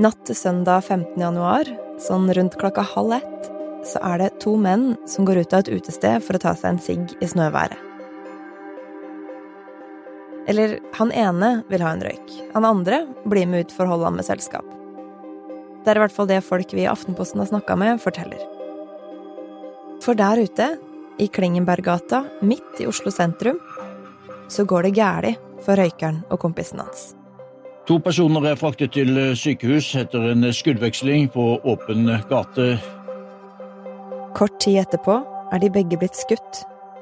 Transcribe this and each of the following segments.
Natt til søndag 15. januar, sånn rundt klokka halv ett, så er det to menn som går ut av et utested for å ta seg en sigg i snøværet. Eller han ene vil ha en røyk. Han andre blir med ut for å holde ham med selskap. Det er i hvert fall det folk vi i Aftenposten har snakka med, forteller. For der ute, i Klingenberggata, midt i Oslo sentrum, så går det gæli for røykeren og kompisen hans. To personer er fraktet til sykehus etter en skuddveksling på åpen gate. Kort tid etterpå er de begge blitt skutt,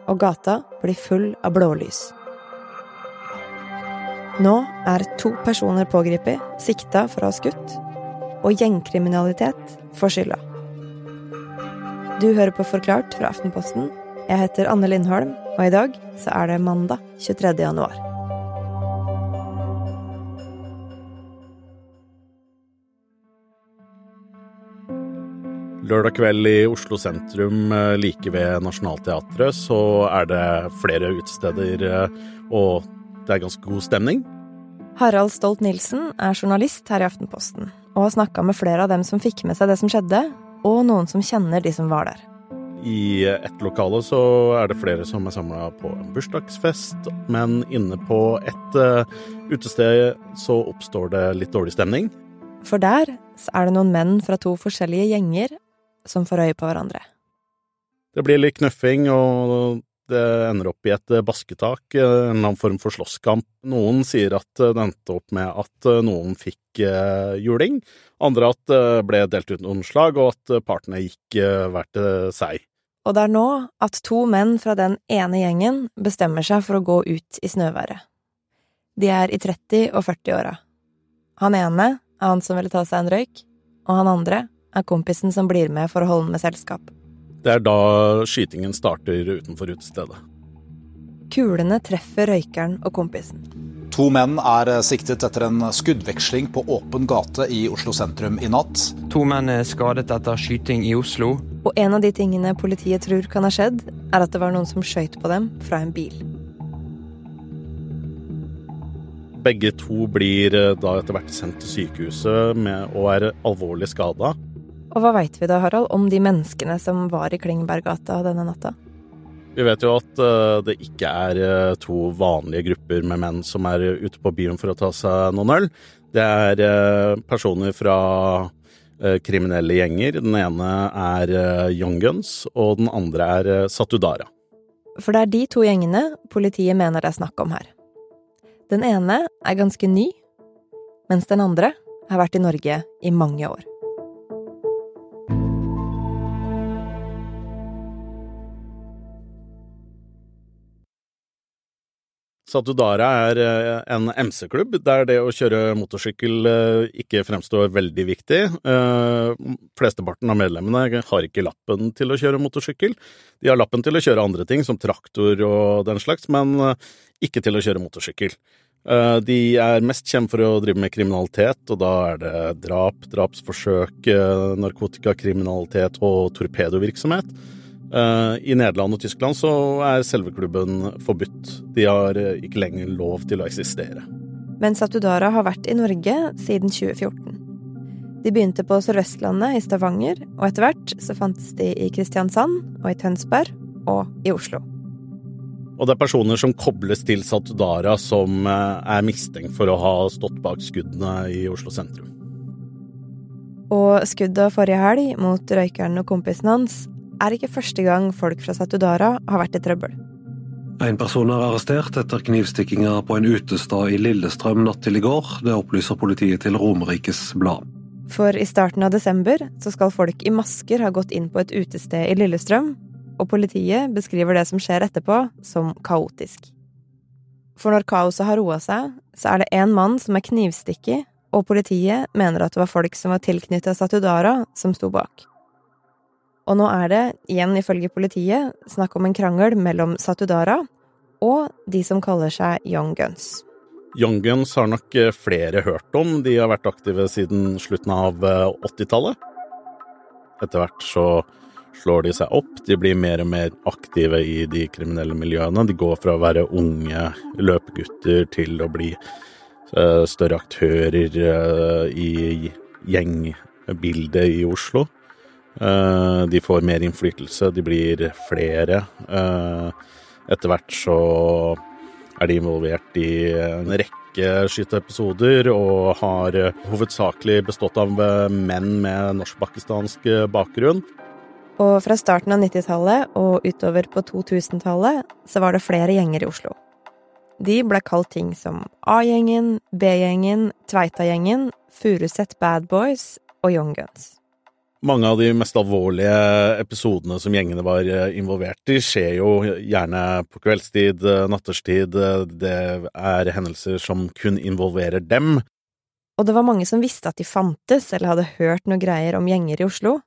og gata blir full av blålys. Nå er to personer pågrepet, sikta for å ha skutt, og gjengkriminalitet får skylda. Du hører på Forklart fra Aftenposten. Jeg heter Anne Lindholm, og i dag så er det mandag 23. januar. Lørdag kveld i Oslo sentrum, eh, like ved Nationaltheatret, så er det flere utesteder, eh, og det er ganske god stemning. Harald Stolt-Nielsen er journalist her i Aftenposten, og har snakka med flere av dem som fikk med seg det som skjedde, og noen som kjenner de som var der. I ett lokale så er det flere som er samla på en bursdagsfest, men inne på et uh, utested så oppstår det litt dårlig stemning. For der er det noen menn fra to forskjellige gjenger som får øye på hverandre. Det blir litt knøffing, og det ender opp i et basketak, en eller annen form for slåsskamp. Noen sier at det endte opp med at noen fikk juling, andre at det ble delt ut noen slag, og at partene gikk hver til seg. Og det er nå at to menn fra den ene gjengen bestemmer seg for å gå ut i snøværet. De er i 30- og 40-åra. Han ene er han som ville ta seg en røyk, og han andre er kompisen som blir med for å holde med selskap. Det er da skytingen starter utenfor utestedet. Kulene treffer røykeren og kompisen. To menn er siktet etter en skuddveksling på åpen gate i Oslo sentrum i natt. To menn er skadet etter skyting i Oslo. Og en av de tingene politiet tror kan ha skjedd, er at det var noen som skøyt på dem fra en bil. Begge to blir da etter hvert sendt til sykehuset med, å være alvorlig skada. Og hva veit vi da, Harald, om de menneskene som var i Klingberggata denne natta? Vi vet jo at det ikke er to vanlige grupper med menn som er ute på byen for å ta seg noen øl. Det er personer fra kriminelle gjenger. Den ene er Young Guns, og den andre er Satudara. For det er de to gjengene politiet mener det er snakk om her. Den ene er ganske ny, mens den andre har vært i Norge i mange år. Satudara er en MC-klubb der det å kjøre motorsykkel ikke fremstår veldig viktig. Flesteparten av medlemmene har ikke lappen til å kjøre motorsykkel. De har lappen til å kjøre andre ting, som traktor og den slags, men ikke til å kjøre motorsykkel. De er mest kjent for å drive med kriminalitet, og da er det drap, drapsforsøk, narkotikakriminalitet og torpedovirksomhet. I Nederland og Tyskland så er selve klubben forbudt. De har ikke lenger lov til å eksistere. Men Satudara har vært i Norge siden 2014. De begynte på Sør-Vestlandet i Stavanger, og etter hvert så fantes de i Kristiansand og i Tønsberg og i Oslo. Og det er personer som kobles til Satudara som er mistenkt for å ha stått bak skuddene i Oslo sentrum. Og skuddet forrige helg mot røykeren og kompisen hans er ikke første gang folk fra Satudara har vært i trøbbel. En person er arrestert etter knivstikkinger på en utestad i Lillestrøm natt til i går. Det opplyser politiet til Romerikes Blad. For i starten av desember så skal folk i masker ha gått inn på et utested i Lillestrøm, og politiet beskriver det som skjer etterpå, som kaotisk. For når kaoset har roa seg, så er det én mann som er knivstikket, og politiet mener at det var folk som var tilknyttet Satudara, som sto bak. Og nå er det, igjen ifølge politiet, snakk om en krangel mellom Satudara og de som kaller seg Young Guns. Young Guns har nok flere hørt om, de har vært aktive siden slutten av 80-tallet. Etter hvert så slår de seg opp, de blir mer og mer aktive i de kriminelle miljøene. De går fra å være unge løpegutter til å bli større aktører i gjengbildet i Oslo. Eh, de får mer innflytelse, de blir flere. Eh, etter hvert så er de involvert i en rekke skyteepisoder og har hovedsakelig bestått av menn med norsk-pakistansk bakgrunn. Og fra starten av 90-tallet og utover på 2000-tallet så var det flere gjenger i Oslo. De ble kalt ting som A-gjengen, B-gjengen, Tveita-gjengen, Furuset Bad Boys og Young Guns. Mange av de mest alvorlige episodene som gjengene var eh, involvert i, skjer jo gjerne på kveldstid, eh, natterstid. Det er hendelser som kun involverer dem. Og det var mange som visste at de fantes, eller hadde hørt noe greier om gjenger i Oslo.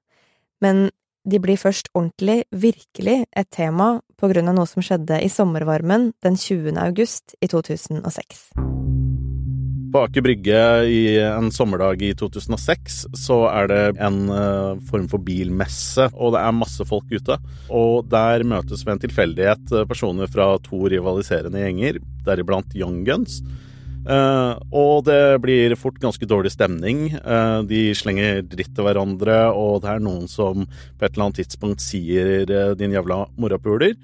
Men de blir først ordentlig, virkelig, et tema på grunn av noe som skjedde i sommervarmen den 20. august i 2006. På Aker Brygge i en sommerdag i 2006 så er det en uh, form for bilmesse, og det er masse folk ute. Og der møtes ved en tilfeldighet eh, personer fra to rivaliserende gjenger, deriblant Young Guns. Uh, og det blir fort ganske dårlig stemning. Uh, de slenger dritt til hverandre, og det er noen som på et eller annet tidspunkt sier 'din jævla morapuler'.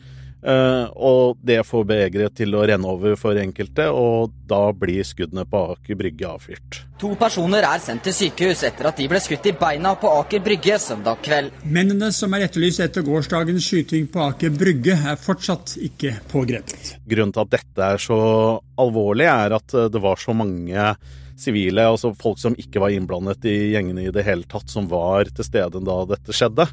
Uh, og det får begeret til å renne over for enkelte, og da blir skuddene på Aker Brygge avfyrt. To personer er sendt til sykehus etter at de ble skutt i beina på Aker Brygge søndag kveld. Mennene som er etterlyst etter gårsdagens skyting på Aker Brygge, er fortsatt ikke pågrepet. Grunnen til at dette er så alvorlig, er at det var så mange sivile, altså folk som ikke var innblandet i gjengene i det hele tatt, som var til stede da dette skjedde.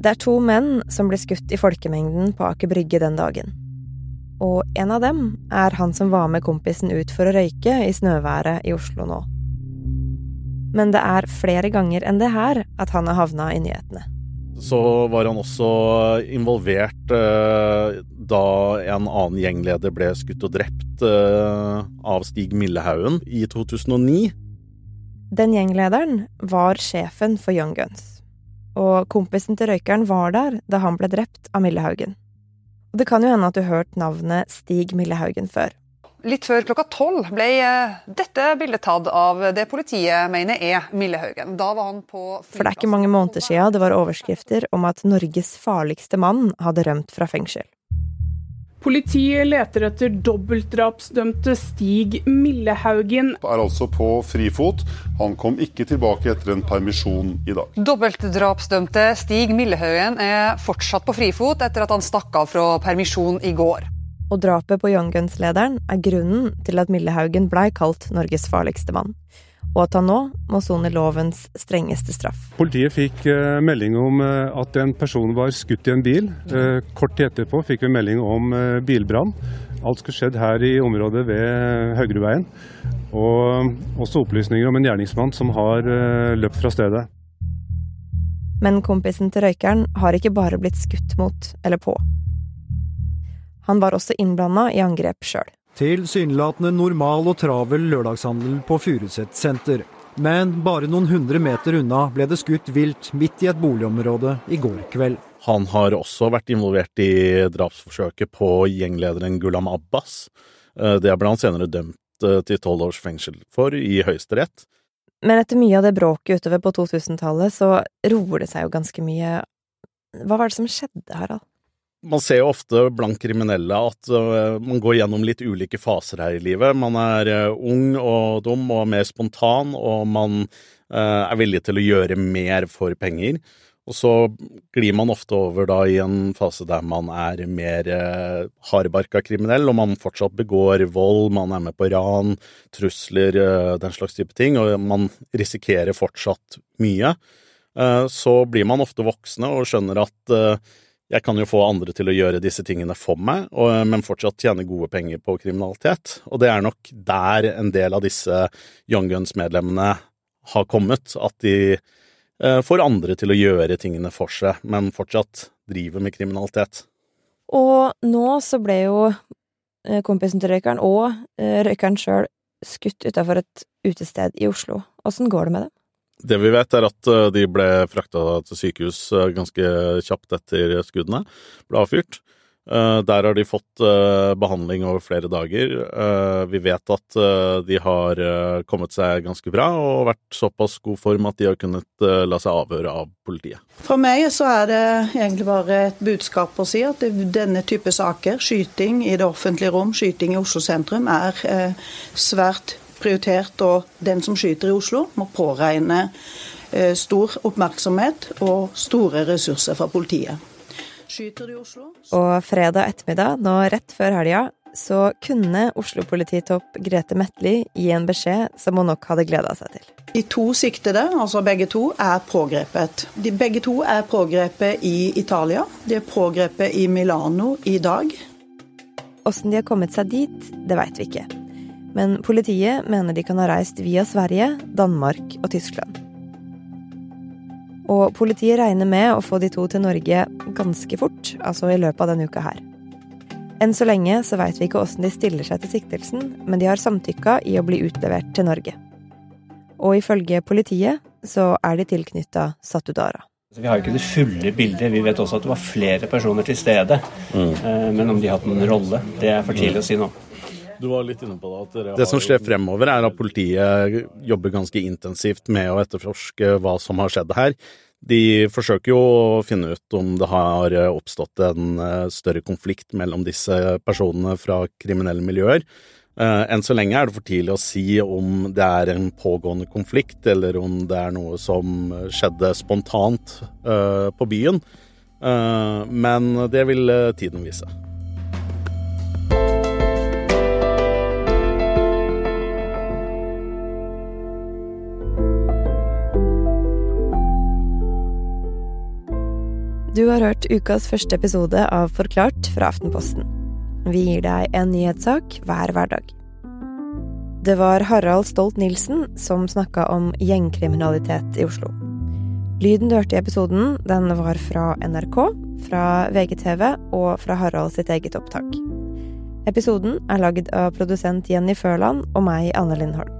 Det er to menn som blir skutt i folkemengden på Aker Brygge den dagen. Og en av dem er han som var med kompisen ut for å røyke i snøværet i Oslo nå. Men det er flere ganger enn det her at han har havna i nyhetene. Så var han også involvert eh, da en annen gjengleder ble skutt og drept eh, av Stig Millehaugen i 2009. Den gjenglederen var sjefen for Young Guns og kompisen til røykeren var der da han ble drept av Millehaugen. Og det kan jo hende at du har hørt navnet Stig Millehaugen før. Litt før klokka tolv ble eh, dette bildet tatt av det politiet mener er Millehaugen. Da var han på For det er ikke mange måneder siden det var overskrifter om at Norges farligste mann hadde rømt fra fengsel. Politiet leter etter dobbeltdrapsdømte Stig Millehaugen. Er altså på frifot. Han kom ikke tilbake etter en permisjon i dag. Dobbeltdrapsdømte Stig Millehaugen er fortsatt på frifot etter at han stakk av fra permisjon i går. Og drapet på Young Guns-lederen er grunnen til at Millehaugen blei kalt Norges farligste mann og at han nå må sone lovens strengeste straff. Politiet fikk uh, melding om uh, at en person var skutt i en bil. Uh, kort tid etterpå fikk vi melding om bilbrann. Alt skulle skjedd her i området ved Høgreveien. Og også opplysninger om en gjerningsmann som har løpt fra stedet. Men kompisen til røykeren har ikke bare blitt skutt mot eller på. Han var også innblanda i angrep sjøl tilsynelatende normal og travel lørdagshandel på Furuset senter. Men bare noen hundre meter unna ble det skutt vilt midt i et boligområde i går kveld. Han har også vært involvert i drapsforsøket på gjenglederen Gulam Abbas. Eh, det ble han senere dømt eh, til tolv års fengsel for i Høyesterett. Men etter mye av det bråket utover på 2000-tallet, så roer det seg jo ganske mye. Hva var det som skjedde, Harald? Man ser jo ofte blant kriminelle at uh, man går gjennom litt ulike faser her i livet. Man er uh, ung og dum og mer spontan, og man uh, er villig til å gjøre mer for penger. Og så glir man ofte over da i en fase der man er mer eh, hardbarka kriminell, og man fortsatt begår vold, man er med på ran, trusler, den slags type ting, og man risikerer fortsatt mye. så blir man ofte voksne og skjønner at jeg kan jo få andre til å gjøre disse tingene for meg, og, men fortsatt tjene gode penger på kriminalitet. Og det er nok der en del av disse Young Guns-medlemmene har kommet. At de eh, får andre til å gjøre tingene for seg, men fortsatt driver med kriminalitet. Og nå så ble jo eh, kompisen til røykeren og eh, røykeren sjøl skutt utafor et utested i Oslo. Åssen går det med dem? Det vi vet, er at eh, de ble frakta til sykehus eh, ganske kjapt etter skuddene ble avfyrt. Eh, der har de fått eh, behandling over flere dager. Vi vet at de har kommet seg ganske bra og vært såpass god form at de har kunnet la seg avhøre av politiet. For meg så er det egentlig bare et budskap å si at denne type saker, skyting i det offentlige rom, skyting i Oslo sentrum, er svært prioritert. Og den som skyter i Oslo, må påregne stor oppmerksomhet og store ressurser fra politiet. Skyter du i Oslo? Og fredag ettermiddag, nå rett før helga, så kunne Oslo-polititopp Grete Metli gi en beskjed som hun nok hadde gleda seg til. De to siktede, altså begge to, er pågrepet. De begge to er pågrepet i Italia. De er pågrepet i Milano i dag. Åssen de har kommet seg dit, det veit vi ikke. Men politiet mener de kan ha reist via Sverige, Danmark og Tyskland. Og politiet regner med å få de to til Norge ganske fort, altså i løpet av denne uka her. Enn så lenge så veit vi ikke åssen de stiller seg til siktelsen, men de har samtykka i å bli utlevert til Norge. Og ifølge politiet så er de tilknytta Satudara. Vi har ikke det fulle bildet. Vi vet også at det var flere personer til stede. Mm. Eh, men om de har hatt en rolle, det er for tidlig å si nå. Du var litt inne på Det at Det som skjer fremover, er at politiet jobber ganske intensivt med å etterforske hva som har skjedd her. De forsøker jo å finne ut om det har oppstått en eh, større konflikt mellom disse personene fra kriminelle miljøer. Eh, enn så lenge er det for tidlig å si om det er en pågående konflikt, eller om det er noe som skjedde spontant eh, på byen. Men det vil tiden vise. Du har hørt ukas første episode av Forklart fra Aftenposten. Vi gir deg en nyhetssak hver hverdag. Det var Harald Stolt-Nielsen som snakka om gjengkriminalitet i Oslo. Lyden du hørte i episoden, den var fra NRK, fra VGTV og fra Harald sitt eget opptak. Episoden er lagd av produsent Jenny Førland og meg, Anne Lindholm.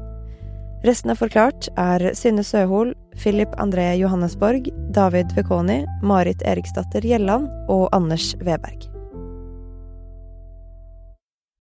Resten av Forklart er Synne Søhol, Philip André Johannesborg, David Vekoni, Marit Eriksdatter Gjelland og Anders Weberg.